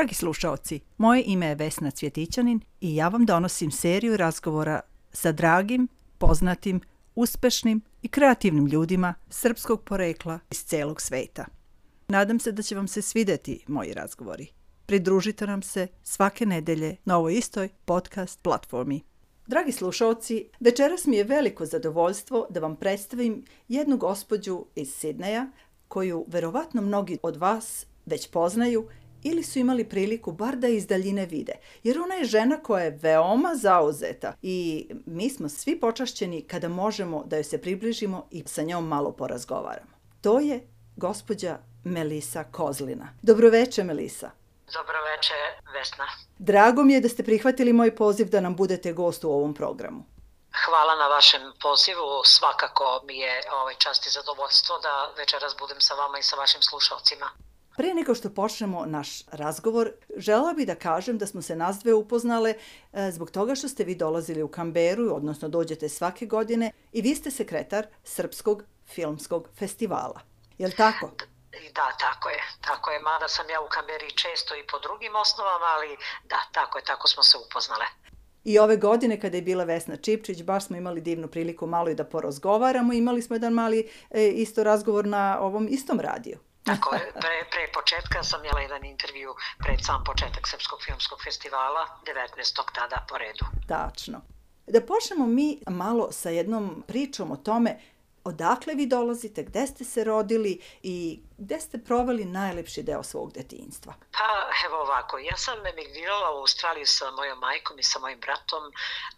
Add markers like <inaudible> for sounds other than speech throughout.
Dragi slušaoci, moje ime je Vesna Cvjetićanin i ja vam donosim seriju razgovora sa dragim, poznatim, uspešnim i kreativnim ljudima srpskog porekla iz celog sveta. Nadam se da će vam se svideti moji razgovori. Pridružite nam se svake nedelje na ovoj istoj podcast platformi. Dragi slušalci, večeras mi je veliko zadovoljstvo da vam predstavim jednu gospođu iz Sidneja, koju verovatno mnogi od vas već poznaju ili su imali priliku bar da iz daljine vide. Jer ona je žena koja je veoma zauzeta i mi smo svi počašćeni kada možemo da joj se približimo i sa njom malo porazgovaramo. To je gospođa Melisa Kozlina. Dobroveče, Melisa. Dobroveče, Vesna. Drago mi je da ste prihvatili moj poziv da nam budete gost u ovom programu. Hvala na vašem pozivu. Svakako mi je ovaj čast i zadovoljstvo da večeras budem sa vama i sa vašim slušalcima. Pre nego što počnemo naš razgovor, žela bih da kažem da smo se nas dve upoznale e, zbog toga što ste vi dolazili u Kamberu, odnosno dođete svake godine i vi ste sekretar Srpskog filmskog festivala. Je li tako? Da, tako je. Tako je. Mada sam ja u Kamberi često i po drugim osnovama, ali da, tako je. Tako smo se upoznale. I ove godine kada je bila Vesna Čipčić, baš smo imali divnu priliku malo i da porozgovaramo. Imali smo jedan mali e, isto razgovor na ovom istom radiju. Tako je, pre, pre početka sam jela jedan intervju pred sam početak Srpskog filmskog festivala, 19. tada po redu. Tačno. Da počnemo mi malo sa jednom pričom o tome odakle vi dolazite, gde ste se rodili i gde ste proveli najlepši deo svog detinjstva? Pa, evo ovako, ja sam emigrirala u Australiju sa mojom majkom i sa mojim bratom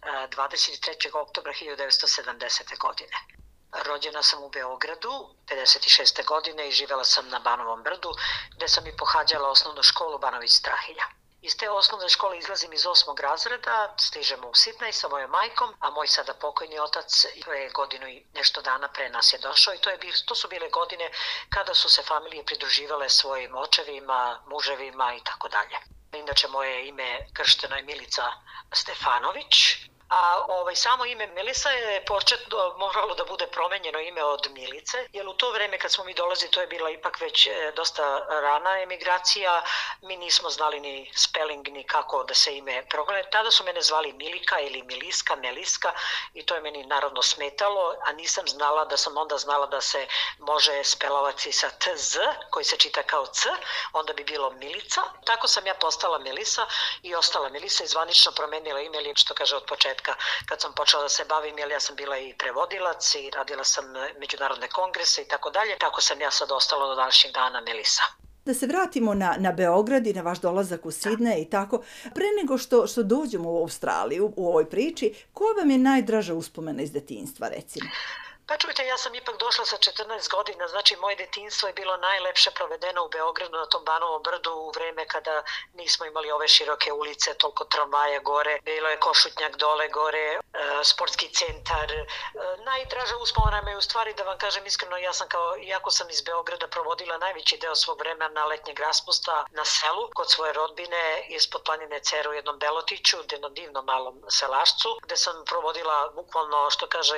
23. Eh, oktobra 1970. godine. Rođena sam u Beogradu 56. godine i živela sam na Banovom brdu, gde sam i pohađala osnovnu školu Banović Strahilja. Iz te osnovne škole izlazim iz osmog razreda, stižemo u Sidney sa mojom majkom, a moj sada pokojni otac je godinu i nešto dana pre nas je došao i to, je, to su bile godine kada su se familije pridruživale svojim očevima, muževima i tako dalje. Inače, moje ime kršteno je Milica Stefanović, A ovaj, samo ime Melisa je početno moralo da bude promenjeno ime od Milice, jer u to vreme kad smo mi dolazi, to je bila ipak već e, dosta rana emigracija, mi nismo znali ni spelling ni kako da se ime progledaju. Tada su mene zvali Milika ili Miliska, Meliska i to je meni narodno smetalo, a nisam znala da sam onda znala da se može spelovati sa TZ, koji se čita kao C, onda bi bilo Milica. Tako sam ja postala Melisa i ostala Melisa i zvanično promenila ime, ili što kaže od početka početka kad sam počela da se bavim, jer ja sam bila i prevodilac i radila sam e, međunarodne kongrese i tako dalje. Tako sam ja sad ostala do današnjeg dana Melisa. Da se vratimo na, na Beograd i na vaš dolazak u Sidne i tako. Pre nego što, što dođemo u Australiju u ovoj priči, koja vam je najdraža uspomena iz detinjstva, recimo? Pa čujte, ja sam ipak došla sa 14 godina, znači moje detinstvo je bilo najlepše provedeno u Beogradu na tom Banovom brdu u vreme kada nismo imali ove široke ulice, toliko tramvaja gore, bilo je košutnjak dole gore, e, sportski centar. E, najdraža uspomena me u stvari da vam kažem iskreno, ja sam kao, iako sam iz Beograda provodila najveći deo svog vremena na letnjeg raspusta na selu, kod svoje rodbine ispod planine Ceru u jednom Belotiću, jednom divnom malom selašcu, gde sam provodila bukvalno, što kaže,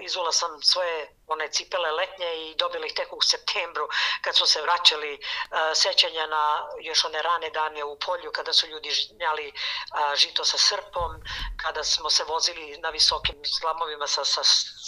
izula sam svoje one cipele letnje i dobili ih tek u septembru kad su se vraćali uh, sećanja na još one rane dane u polju kada su ljudi žnjali uh, žito sa srpom, kada smo se vozili na visokim slamovima sa, sa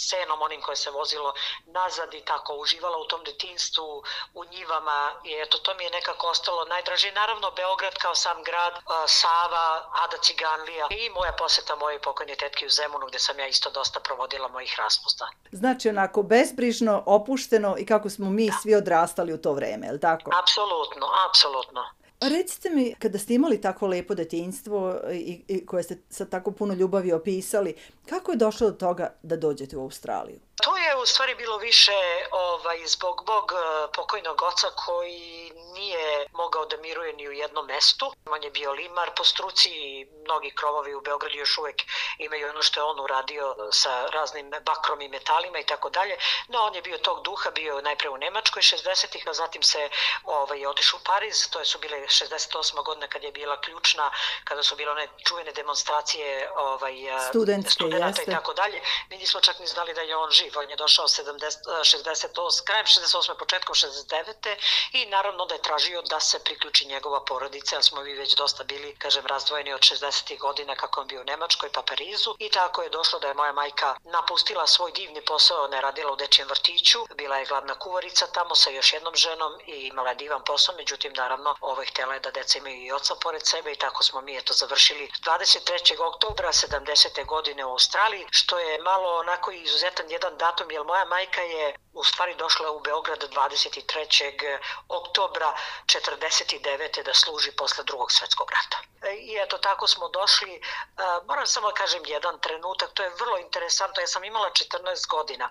senom onim koje se vozilo nazad i tako uživala u tom detinstvu, u njivama i eto to mi je nekako ostalo najdraže. Naravno Beograd kao sam grad, uh, Sava, Ada Ciganlija i moja poseta moje pokojne tetke u Zemunu gde sam ja isto dosta provodila mojih raspusta. Znači onako bezbrižno, opušteno i kako smo mi da. svi odrastali u to vreme, je li tako? Apsolutno, apsolutno. Recite mi, kada ste imali tako lepo detinjstvo i, i koje ste sa tako puno ljubavi opisali, kako je došlo do toga da dođete u Australiju? To je u stvari bilo više ovaj, zbog bog e, pokojnog oca koji nije mogao da miruje ni u jednom mestu. On je bio limar po struci i mnogi krovovi u Beogradu još uvek imaju ono što je on uradio sa raznim bakrom i metalima i tako dalje. No on je bio tog duha, bio najpre u Nemačkoj 60-ih, a zatim se ovaj, otišao u Pariz. To je su bile 68. godina kad je bila ključna, kada su bile one čuvene demonstracije ovaj, studentske, studenta i tako dalje. Mi nismo čak ni znali da je on živ naprotiv, on je došao 70, 68, krajem 68. početkom 69. i naravno da je tražio da se priključi njegova porodica, jer smo mi već dosta bili, kažem, razdvojeni od 60. godina kako on bio u Nemačkoj pa Parizu i tako je došlo da je moja majka napustila svoj divni posao, ne radila u dečijem vrtiću, bila je gladna kuvarica tamo sa još jednom ženom i imala divan posao, međutim naravno ovo je htjela je da deca imaju i oca pored sebe i tako smo mi eto završili 23. oktobra 70. godine u Australiji, što je malo onako izuzetan jedan datum, jer moja majka je u stvari došla u Beograd 23. oktobra 49. da služi posle drugog svetskog rata. I eto tako smo došli, e, moram samo da kažem jedan trenutak, to je vrlo interesantno, ja sam imala 14 godina,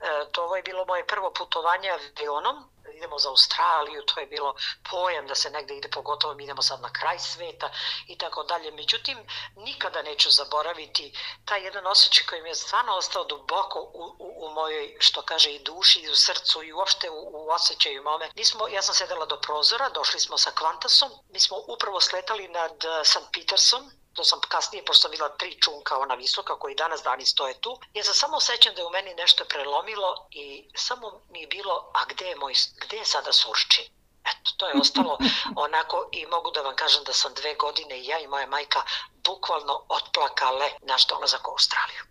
e, to ovo je bilo moje prvo putovanje avionom, idemo za Australiju, to je bilo pojam da se negde ide, pogotovo mi idemo sad na kraj sveta i tako dalje. Međutim, nikada neću zaboraviti taj jedan osjećaj koji mi je stvarno ostao duboko u, u, u mojoj, što kaže, i duši, i u srcu, i uopšte u, u osjećaju mome. Nismo, ja sam sedela do prozora, došli smo sa Kvantasom, mi smo upravo sletali nad eh, St. Petersom, to sam kasnije, pošto sam bila tri čunka, ona visoka, koji danas dani stoje tu, ja sam samo sećam da je u meni nešto prelomilo i samo mi je bilo, a gde je, moj, gde je sada Surčin? Eto, to je ostalo <laughs> onako i mogu da vam kažem da sam dve godine i ja i moja majka bukvalno otplakale naš dolazak u Australiju.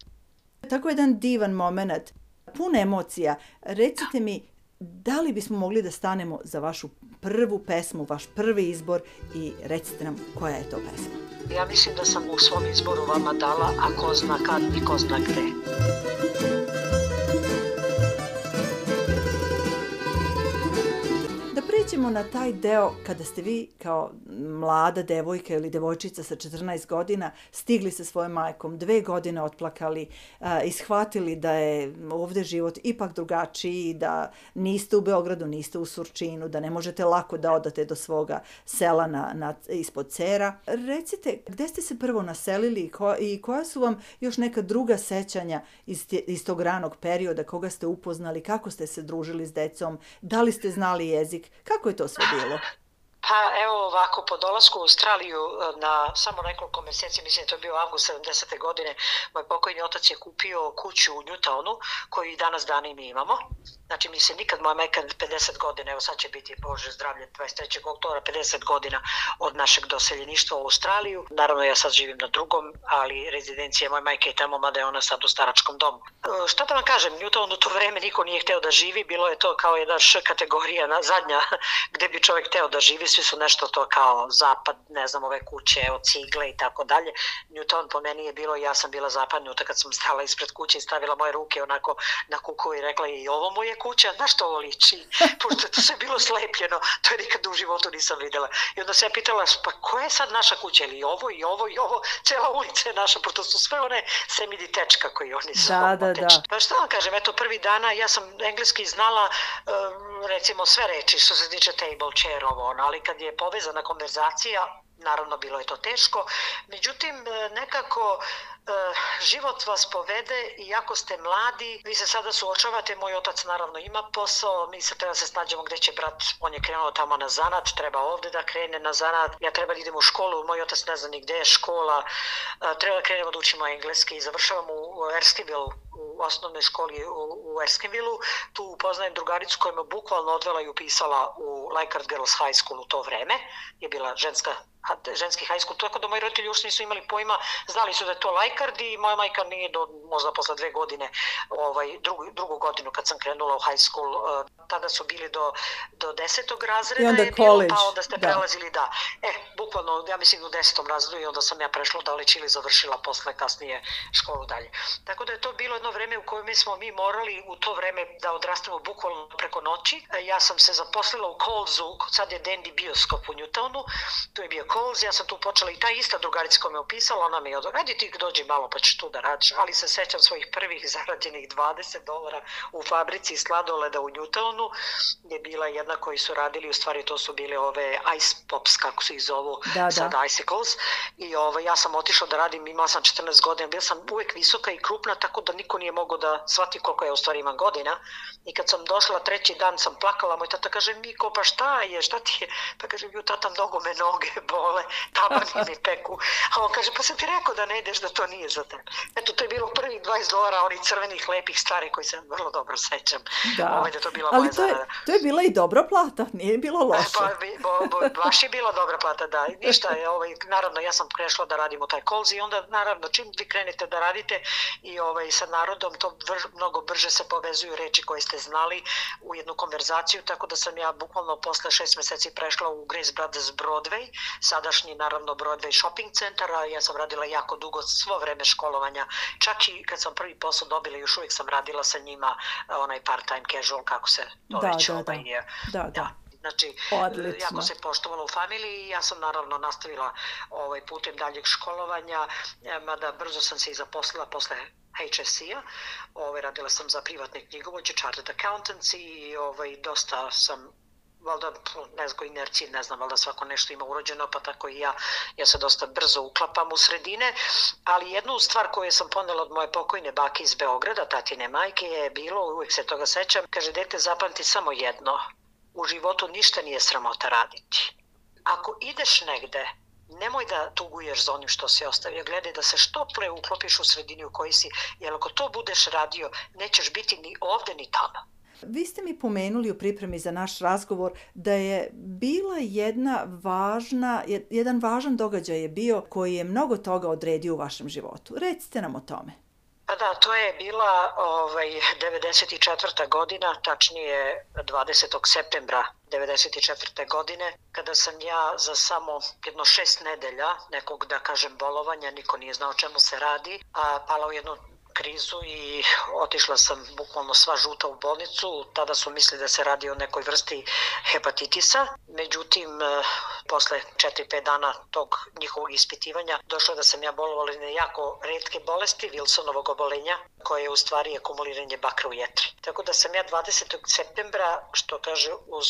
Tako jedan divan moment, pun emocija. Recite mi, da li bismo mogli da stanemo za vašu prvu pesmu, vaš prvi izbor i recite nam koja je to pesma? Ja mislim da sam u svom izboru vama dala, a ko zna kad i ko zna gde. Pređemo na taj deo kada ste vi kao mlada devojka ili devojčica sa 14 godina stigli sa svojom majkom, dve godine otplakali, a, ishvatili da je ovde život ipak drugačiji, da niste u Beogradu, niste u Surčinu, da ne možete lako da odate do svoga sela na, na, ispod Cera. Recite, gde ste se prvo naselili i, ko, i koja su vam još neka druga sećanja iz, iz tog ranog perioda, koga ste upoznali, kako ste se družili s decom, da li ste znali jezik, Kako je to sve bilo? Pa evo ovako, po dolasku u Australiju e, na samo nekoliko meseci, mislim da to je bio avgust 70. godine, moj pokojni otac je kupio kuću u Newtownu, koju i danas dan i mi imamo. Znači mi se nikad, moja majka 50 godina, evo sad će biti Bože zdravlje 23. oktobra, 50 godina od našeg doseljeništva u Australiju. Naravno ja sad živim na drugom, ali rezidencija moje majke je tamo, mada je ona sad u staračkom domu. E, šta da vam kažem, Newton u to vreme niko nije hteo da živi, bilo je to kao jedna š kategorija, na, zadnja, <laughs> gde bi čovjek hteo da živi, svi su nešto to kao zapad, ne znam, ove kuće od cigle i tako dalje. Newton po meni je bilo, ja sam bila zapadnuta kad sam stala ispred kuće i stavila moje ruke onako na kuku i rekla i ovo mu je kuća, na što ovo liči? <laughs> Pošto to sve bilo slepljeno, to je nikad u životu nisam videla. I onda se ja pitala, pa koja je sad naša kuća? Ili ovo i ovo i ovo, <laughs> cela ulica je naša, pošto su sve one semidi tečka koji oni su. Da, da, da. Pa što vam kažem, eto prvi dana ja sam engleski znala um, recimo sve reči što se tiče table, chair, ovo, ono, ali kad je povezana konverzacija, naravno bilo je to teško. Međutim, nekako Eh, život vas povede i ako ste mladi, vi se sada suočavate, moj otac naravno ima posao, mi se treba da se snađemo gde će brat, on je krenuo tamo na zanat, treba ovde da krene na zanat, ja treba da idem u školu, moj otac ne zna ni gde je škola, eh, treba da krenemo da učimo engleski i završavamo u Erskiville, u osnovnoj školi u, u Erskiville, tu upoznajem drugaricu koja me bukvalno odvela i upisala u Leichhardt Girls High School u to vreme, je bila ženska ženski high school, tako da moji roditelji još nisu imali pojma, znali su da je to lajkard i moja majka nije do možda posle dve godine, ovaj, drugu, drugu godinu kad sam krenula u high school, uh, tada su bili do, do desetog razreda I onda je college, bilo, pa onda ste da. prelazili, da. E, bukvalno, ja mislim u desetom razredu i onda sam ja prešla da ili završila posle kasnije školu dalje. Tako da je to bilo jedno vreme u kojem smo mi morali u to vreme da odrastemo bukvalno preko noći. Ja sam se zaposlila u Colzu, sad je Dandy bioskop u Newtownu, tu je bio Coles, ja sam tu počela i ta ista drugarica koja me upisala, ona mi je odao, ajde ti dođi malo pa ćeš tu da radiš, ali se sećam svojih prvih zarađenih 20 dolara u fabrici sladoleda u Newtownu, je bila jedna koji su radili, u stvari to su bile ove ice pops, kako se ih zovu, da, sad da. icicles, i ovaj, ja sam otišla da radim, imala sam 14 godina, bila sam uvek visoka i krupna, tako da niko nije mogu da shvati koliko ja u stvari imam godina. I kad sam došla treći dan sam plakala, moj tata kaže, Miko, pa šta je, šta ti je? Pa kaže, ju tata, mnogo me noge bole, tabani mi peku. A on kaže, pa sam ti rekao da ne ideš, da to nije za tebe. Eto, to je bilo prvi 20 dolara, onih crvenih, lepih stvari koji se vrlo dobro sećam. Da, Ovaj, da to bila ali to je, zarada. to je bila i dobra plata, nije bilo loše. Pa, bi- bo, bo, baš je bila dobra plata, da. I Ništa, je, ovaj, naravno, ja sam prešla da radim u taj kolzi i onda, naravno, čim vi krenete da radite i ovaj, sa narodom, to vrž, mnogo brže se povezuju reči koje ste znali u jednu konverzaciju, tako da sam ja bukvalno posle šest meseci prešla u Grace Brothers Broadway, sadašnji, naravno, Broadway shopping centar, a ja sam radila jako dugo, svo vreme školovanja, čak i kad sam prvi posao dobila, još uvijek sam radila sa njima, onaj part-time casual, kako se to Da, već da, da. ovaj, je. Da, da. da. Znači, Odlično. jako se poštovalo u familiji i ja sam naravno nastavila ovaj putem daljeg školovanja, e, mada brzo sam se i zaposlila posle HSC-a, ovaj, radila sam za privatne knjigovođe, chartered accountants i ovaj, dosta sam valjda ne znam, inercije, ne znam, valjda svako nešto ima urođeno, pa tako i ja, ja se dosta brzo uklapam u sredine, ali jednu stvar koju sam ponela od moje pokojne bake iz Beograda, tatine majke, je bilo, uvijek se toga sećam, kaže, dete, zapamti samo jedno, u životu ništa nije sramota raditi. Ako ideš negde, nemoj da tuguješ za onim što si ostavio. Gledaj da se što pre uklopiš u sredini u kojoj si, jer ako to budeš radio, nećeš biti ni ovde ni tamo. Vi ste mi pomenuli u pripremi za naš razgovor da je bila jedna važna, jed- jedan važan događaj je bio koji je mnogo toga odredio u vašem životu. Recite nam o tome. Pa da, to je bila ovaj, 94. godina, tačnije 20. septembra 94. godine, kada sam ja za samo jedno šest nedelja nekog, da kažem, bolovanja, niko nije znao čemu se radi, a pala u jednu krizu i otišla sam bukvalno sva žuta u bolnicu. Tada su mislili da se radi o nekoj vrsti hepatitisa. Međutim, eh, posle 4-5 dana tog njihovog ispitivanja došlo da sam ja bolovala na jako redke bolesti, Wilsonovog obolenja, koje je u stvari akumuliranje bakra u jetri. Tako da sam ja 20. septembra, što kaže uz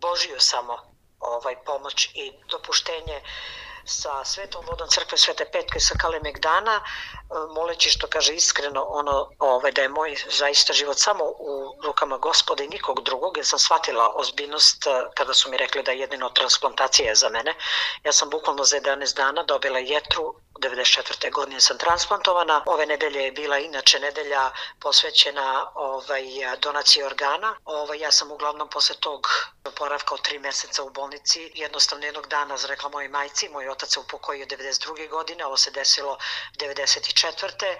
Božiju samo ovaj pomoć i dopuštenje sa Svetom vodom crkve Svete Petke sa Kalemegdana, e, moleći što kaže iskreno ono ovaj, da je moj zaista život samo u rukama gospoda i nikog drugog, jer sam shvatila ozbiljnost e, kada su mi rekli da je jedino transplantacija je za mene. Ja sam bukvalno za 11 dana dobila jetru, 94. godine sam transplantovana. Ove nedelje je bila inače nedelja posvećena ovaj, donaciji organa. Ovaj, ja sam uglavnom posle tog oporavka od tri meseca u bolnici jednostavno jednog dana rekla mojoj majci, moj otac se upokojio 92. godine, ovo se desilo 94.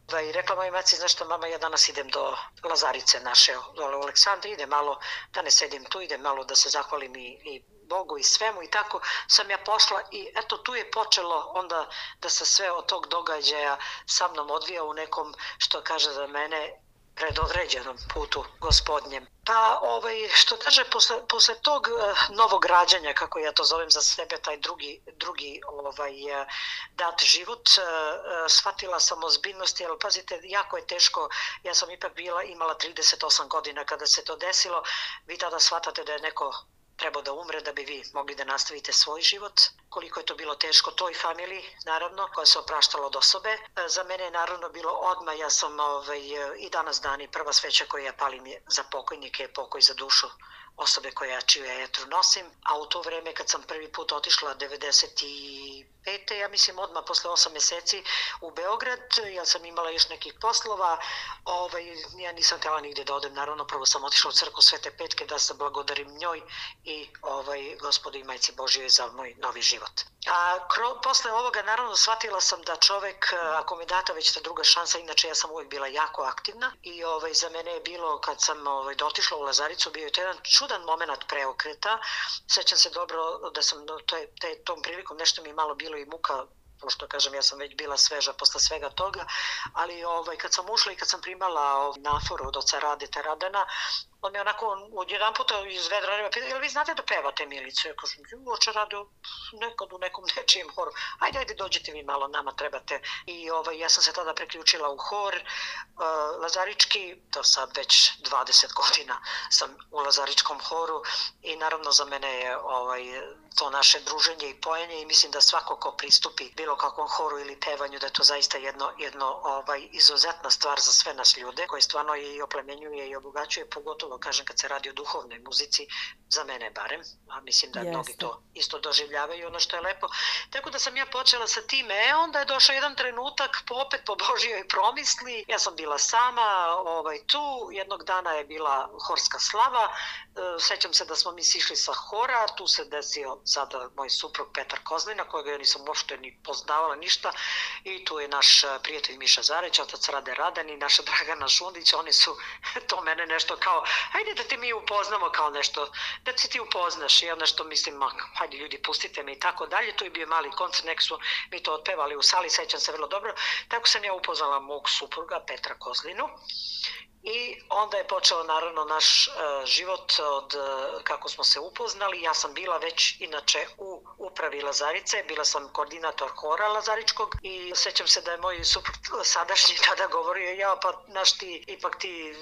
Da, I rekla mojoj majci, znaš što mama, ja danas idem do Lazarice naše dole u Aleksandri, idem malo da ne sedim tu, idem malo da se zahvalim i, i Bogu i svemu. I tako sam ja pošla i eto tu je počelo onda da se sve od tog događaja sa mnom odvija u nekom što kaže za mene predodređenom putu gospodnjem. Pa ovaj, što kaže, posle, posle tog uh, novog rađanja, kako ja to zovem za sebe, taj drugi, drugi ovaj, uh, dat život, uh, shvatila sam ozbiljnost, jer pazite, jako je teško, ja sam ipak bila, imala 38 godina kada se to desilo, vi tada shvatate da je neko trebao da umre da bi vi mogli da nastavite svoj život. Koliko je to bilo teško toj familiji, naravno, koja se opraštala od osobe. Za mene je naravno bilo odma, ja sam ovaj, i danas dani prva sveća koju ja palim je za pokojnike pokoj za dušu osobe koja čiju ja etru nosim, a u to vreme kad sam prvi put otišla 95. ja mislim odmah posle 8 meseci u Beograd, ja sam imala još nekih poslova, ovaj, ja nisam htjela nigde da odem, naravno prvo sam otišla u crku Svete Petke da se blagodarim njoj i ovaj, gospodu i majci Božije za moj novi život. A kro, posle ovoga naravno shvatila sam da čovek, ako mi data već ta druga šansa, inače ja sam uvijek bila jako aktivna i ovaj, za mene je bilo kad sam ovaj, dotišla u Lazaricu, bio je to jedan čudan moment preokreta. Sećam se dobro da sam to je, te, tom prilikom nešto mi je malo bilo i muka pošto kažem ja sam već bila sveža posle svega toga, ali ovaj kad sam ušla i kad sam primala naforu od oca Radeta Radana, on mi onako od jedan puta iz vedra nema pita, jel vi znate da pevate Milicu? Ja kažem, uoče radio nekad u nekom nečijem horu. Ajde, ajde, dođite vi malo, nama trebate. I ovaj, ja sam se tada preključila u hor uh, Lazarički, to sad već 20 godina sam u Lazaričkom horu i naravno za mene je ovaj, to naše druženje i pojenje i mislim da svako ko pristupi bilo kakvom horu ili pevanju da je to zaista jedno, jedno ovaj, izuzetna stvar za sve nas ljude koje stvarno i oplemenjuje i obogaćuje pogotovo kažem kad se radi o duhovnoj muzici za mene barem a mislim da Jeste. mnogi to isto doživljavaju ono što je lepo. Tako da sam ja počela sa time e onda je došao jedan trenutak popet po Božijoj promisli. Ja sam bila sama ovaj, tu. Jednog dana je bila horska slava. E, sećam se da smo mi sišli sa hora tu se desio sada moj suprug Petar Kozlina, kojega ja nisam uopšte ni poznavala ništa. I tu je naš e, prijatelj Miša Zareć, otac Rade Radan i naša <laughs> Dragana Žundić, oni su <laughs> to mene nešto kao, hajde da te mi upoznamo kao nešto, da se ti upoznaš i ja nešto mislim, ma, hajde ljudi pustite me i tako dalje, to je bio mali koncert, nek su mi to otpevali u sali, sećam se vrlo dobro, tako sam ja upoznala mog supruga Petra Kozlinu I onda je počeo naravno naš uh, život od uh, kako smo se upoznali. Ja sam bila već inače u upravi Lazarice, bila sam koordinator hora Lazaričkog i sećam se da je moj suprug sadašnji tada govorio ja pa naš ti ipak ti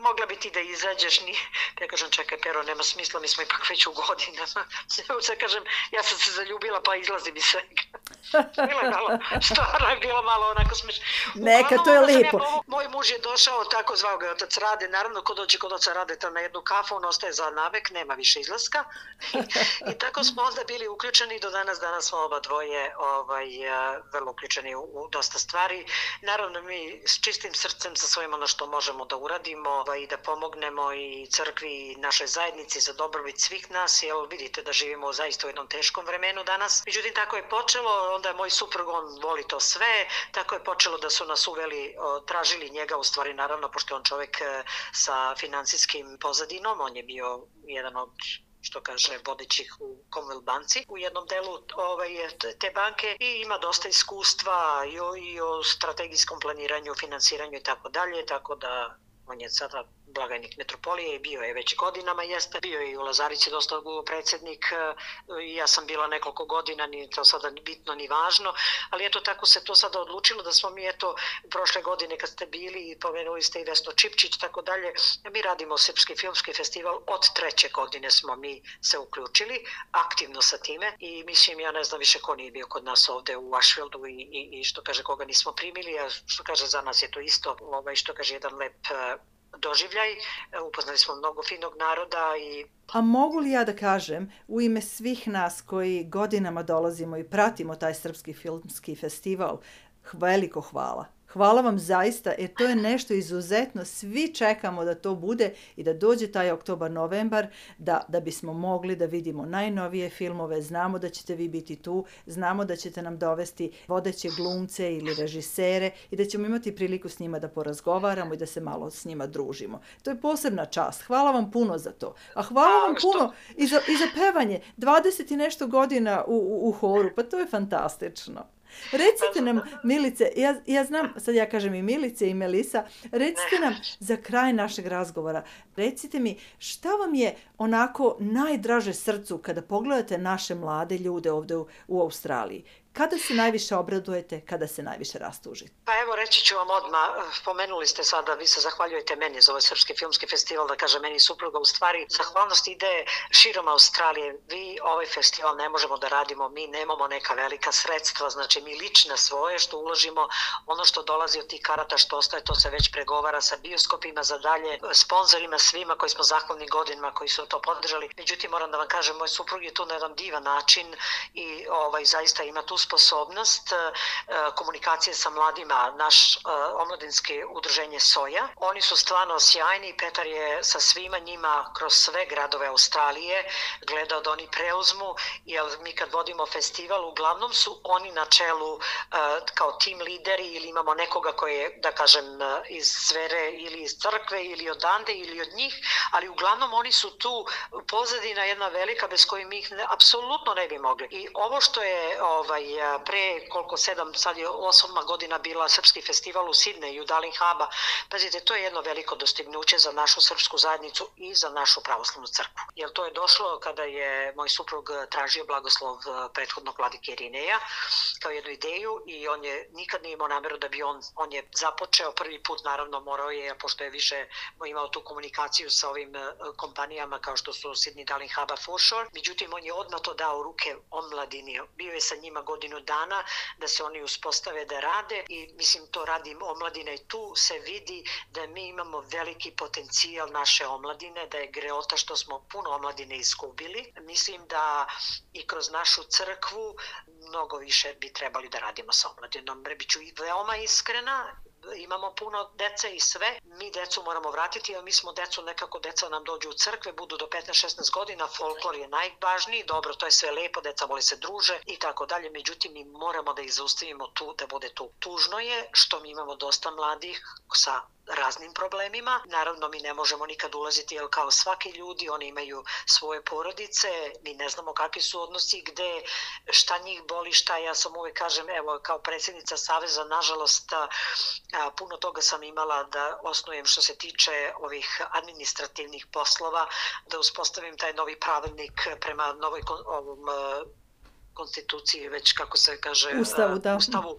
mogla bi ti da izađeš, ni, ja kažem, čekaj, pero, nema smisla, mi smo ipak već u godinama. <laughs> Sve kažem, ja sam se zaljubila, pa izlazi mi svega. <laughs> Bila je malo, stvarno je bilo malo onako smeš. Neka, to je lijepo. Ja, muž je došao, tako zvao ga otac Rade, naravno, ko dođe kod oca Rade na jednu kafu, on ostaje za navek, nema više izlaska. I tako smo onda bili uključeni, do danas, danas smo oba dvoje ovaj, vrlo uključeni u, u dosta stvari. Naravno, mi s čistim srcem sa svojim ono što možemo da uradimo, ovaj, da pomognemo i crkvi i našoj zajednici za dobrobit svih nas, jer vidite da živimo zaista u jednom teškom vremenu danas. Međutim, tako je počelo, onda je moj suprug, on voli to sve, tako je počelo da su nas uveli, tražili njega, u stvari naravno, pošto je on čovek e, sa finansijskim pozadinom, on je bio jedan od što kaže vodećih u Commonwealth banci u jednom delu ovaj, te banke i ima dosta iskustva i o, i o strategijskom planiranju, finansiranju i tako dalje, tako da on je sada blagajnik metropolije bio je već godinama jeste. Bio je i u Lazarici dosta dugo predsednik i ja sam bila nekoliko godina, ni to sada bitno ni važno, ali eto tako se to sada odlučilo da smo mi eto prošle godine kad ste bili i pomenuli ste i Vesno Čipčić tako dalje, mi radimo Srpski filmski festival od treće godine smo mi se uključili aktivno sa time i mislim ja ne znam više ko nije bio kod nas ovde u Ashfieldu i, i, i što kaže koga nismo primili, a što kaže za nas je to isto, ovaj, što kaže jedan lep doživljaj. Upoznali smo mnogo finog naroda i A mogu li ja da kažem u ime svih nas koji godinama dolazimo i pratimo taj srpski filmski festival, veliko hvala. Hvala vam zaista, jer to je nešto izuzetno. Svi čekamo da to bude i da dođe taj oktobar, novembar, da, da bismo mogli da vidimo najnovije filmove. Znamo da ćete vi biti tu, znamo da ćete nam dovesti vodeće glumce ili režisere i da ćemo imati priliku s njima da porazgovaramo i da se malo s njima družimo. To je posebna čast. Hvala vam puno za to. A hvala vam puno i za, i za pevanje. 20 i nešto godina u, u, u horu, pa to je fantastično. Recite nam, Milice, ja, ja znam, sad ja kažem i Milice i Melisa, recite nam za kraj našeg razgovora, recite mi šta vam je onako najdraže srcu kada pogledate naše mlade ljude ovde u, u Australiji? Kada se najviše obradujete, kada se najviše rastužite? Pa evo, reći ću vam odmah, pomenuli ste sada, vi se zahvaljujete meni za ovaj Srpski filmski festival, da kaže meni supruga, u stvari, zahvalnost ide širom Australije. Vi ovaj festival ne možemo da radimo, mi nemamo neka velika sredstva, znači mi lične svoje što uložimo, ono što dolazi od tih karata što ostaje, to se već pregovara sa bioskopima za dalje, sponsorima svima koji smo zahvalni godinama koji su to podržali. Međutim, moram da vam kažem, moj suprug je tu na jedan divan način i ovaj zaista ima tu sposobnost e, komunikacije sa mladima, naš e, omladinski udruženje Soja. Oni su stvarno sjajni, Petar je sa svima njima kroz sve gradove Australije gledao da oni preuzmu, jer mi kad vodimo festival, uglavnom su oni na čelu e, kao tim lideri ili imamo nekoga koji je, da kažem, iz sfere ili iz crkve ili od Ande ili od njih, ali uglavnom oni su tu pozadina jedna velika bez koje mi ih ne, apsolutno ne bi mogli. I ovo što je ovaj, pre koliko sedam, sad je osma godina bila Srpski festival u Sidneju, Dalin Haba. Pazite, to je jedno veliko dostignuće za našu srpsku zajednicu i za našu pravoslavnu crkvu. Jer to je došlo kada je moj suprug tražio blagoslov prethodnog vladike Irineja kao jednu ideju i on je nikad nije imao nameru da bi on, on je započeo prvi put, naravno morao je, pošto je više imao tu komunikaciju sa ovim kompanijama kao što su Sydney Darling Haba Foreshore, međutim on je odmah to dao ruke omladini, bio je sa njima godinu dana da se oni uspostave da rade i mislim to radi omladina i tu se vidi da mi imamo veliki potencijal naše omladine, da je greota što smo puno omladine izgubili. Mislim da i kroz našu crkvu mnogo više bi trebali da radimo sa omladinom. Biću veoma iskrena, imamo puno dece i sve. Mi decu moramo vratiti, a mi smo decu nekako, deca nam dođu u crkve, budu do 15-16 godina, folklor je najvažniji, dobro, to je sve lepo, deca vole se druže i tako dalje, međutim mi moramo da ih zaustavimo tu, da bude tu. Tužno je što mi imamo dosta mladih sa raznim problemima. Naravno, mi ne možemo nikad ulaziti, jer kao svaki ljudi, oni imaju svoje porodice, mi ne znamo kakvi su odnosi, gde, šta njih boli, šta ja sam uvek kažem, evo, kao predsjednica Saveza, nažalost, a, puno toga sam imala da osnujem što se tiče ovih administrativnih poslova, da uspostavim taj novi pravilnik prema novoj ovom konstituciji, već kako se kaže, ustavu, da. ustavu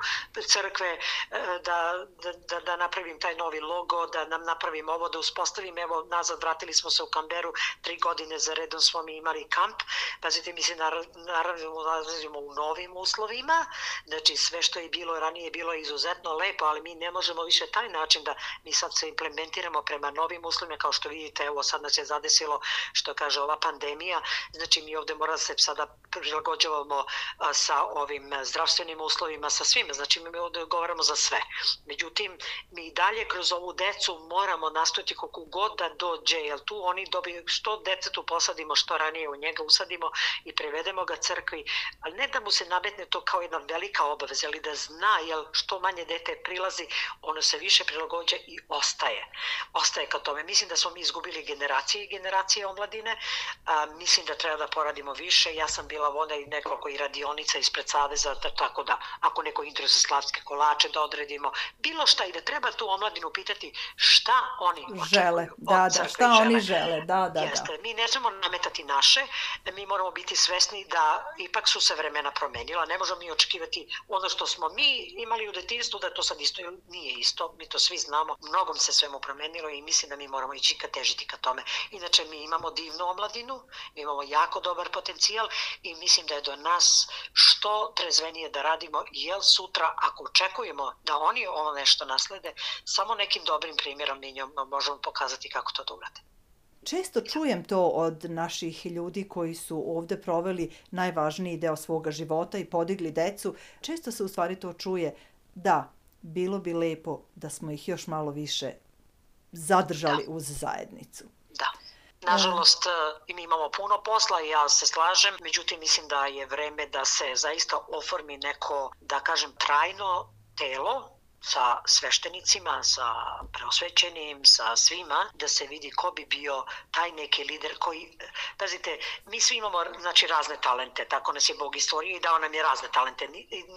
crkve, e, da, da, da napravim taj novi logo, da nam napravim ovo, da uspostavim, evo, nazad vratili smo se u Kamberu, tri godine za redom smo mi imali kamp, pazite, mi se naravno nalazimo u novim uslovima, znači sve što je bilo ranije bilo izuzetno lepo, ali mi ne možemo više taj način da mi sad se implementiramo prema novim uslovima, kao što vidite, evo sad nas je zadesilo, što kaže ova pandemija, znači mi ovde moramo se sada prilagođavamo sa ovim zdravstvenim uslovima, sa svime, znači mi govorimo za sve. Međutim, mi dalje kroz ovu decu moramo nastojiti koliko god da dođe, jer tu oni dobiju, što detetu posadimo, što ranije u njega usadimo i prevedemo ga crkvi, ali ne da mu se nametne to kao jedna velika obaveza, ali da zna, jer što manje dete prilazi, ono se više prilagođa i ostaje. Ostaje ka tome. Mislim da smo mi izgubili generacije i generacije omladine, a, mislim da treba da poradimo više. Ja sam bila vona i nekoliko i radionica ispred Saveza, da, tako da ako neko interesuje slavske kolače da odredimo, bilo šta i da treba tu omladinu pitati šta oni žele. Da, da, šta žele. oni žele, da, da, Jeste. da. Mi ne smemo nametati naše, mi moramo biti svesni da ipak su se vremena promenila, ne možemo mi očekivati ono što smo mi imali u detinstvu, da to sad isto nije isto, mi to svi znamo, mnogom se svemu promenilo i mislim da mi moramo ići ka težiti ka tome. Inače, mi imamo divnu omladinu, mi imamo jako dobar potencijal i mislim da je do nas što trezvenije da radimo, jer sutra ako očekujemo da oni ovo nešto naslede, samo nekim dobrim primjerom mi njom možemo pokazati kako to da urade. Često čujem to od naših ljudi koji su ovde proveli najvažniji deo svoga života i podigli decu. Često se u stvari to čuje da bilo bi lepo da smo ih još malo više zadržali da. uz zajednicu. Nažalost, i mi imamo puno posla i ja se slažem, međutim mislim da je vreme da se zaista oformi neko, da kažem, trajno telo sa sveštenicima, sa preosvećenim, sa svima, da se vidi ko bi bio taj neki lider koji, pazite, mi svi imamo znači, razne talente, tako nas je Bog istvorio i dao nam je razne talente.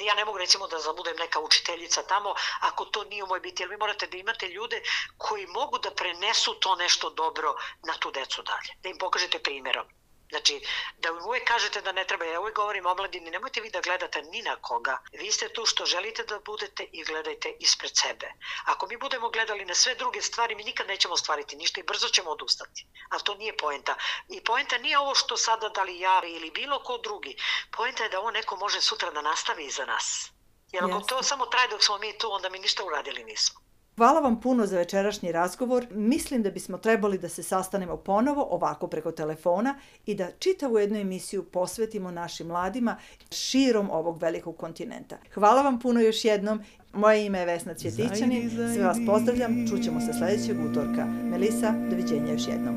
Ja ne mogu recimo da zabudem neka učiteljica tamo, ako to nije u moj biti, jer vi morate da imate ljude koji mogu da prenesu to nešto dobro na tu decu dalje, da im pokažete primjerom. Znači, da uvek kažete da ne treba, ja uvek govorim omladini, nemojte vi da gledate ni na koga. Vi ste tu što želite da budete i gledajte ispred sebe. Ako mi budemo gledali na sve druge stvari, mi nikad nećemo ostvariti ništa i brzo ćemo odustati. Ali to nije poenta. I poenta nije ovo što sada da li ja ili bilo ko drugi. Poenta je da ovo neko može sutra da nastavi iza nas. Jer ako to samo traje dok smo mi tu, onda mi ništa uradili nismo. Hvala vam puno za večerašnji razgovor. Mislim da bismo trebali da se sastanemo ponovo ovako preko telefona i da čitavu jednu emisiju posvetimo našim mladima širom ovog velikog kontinenta. Hvala vam puno još jednom. Moje ime je Vesna Cvjetićanin. Sve vas pozdravljam. Čućemo se sledećeg utorka. Melisa, doviđenja još jednom.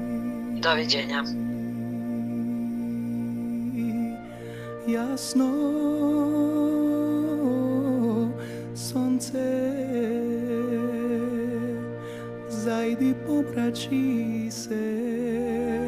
Doviđenja. Jasno sunce zaidi popračí se.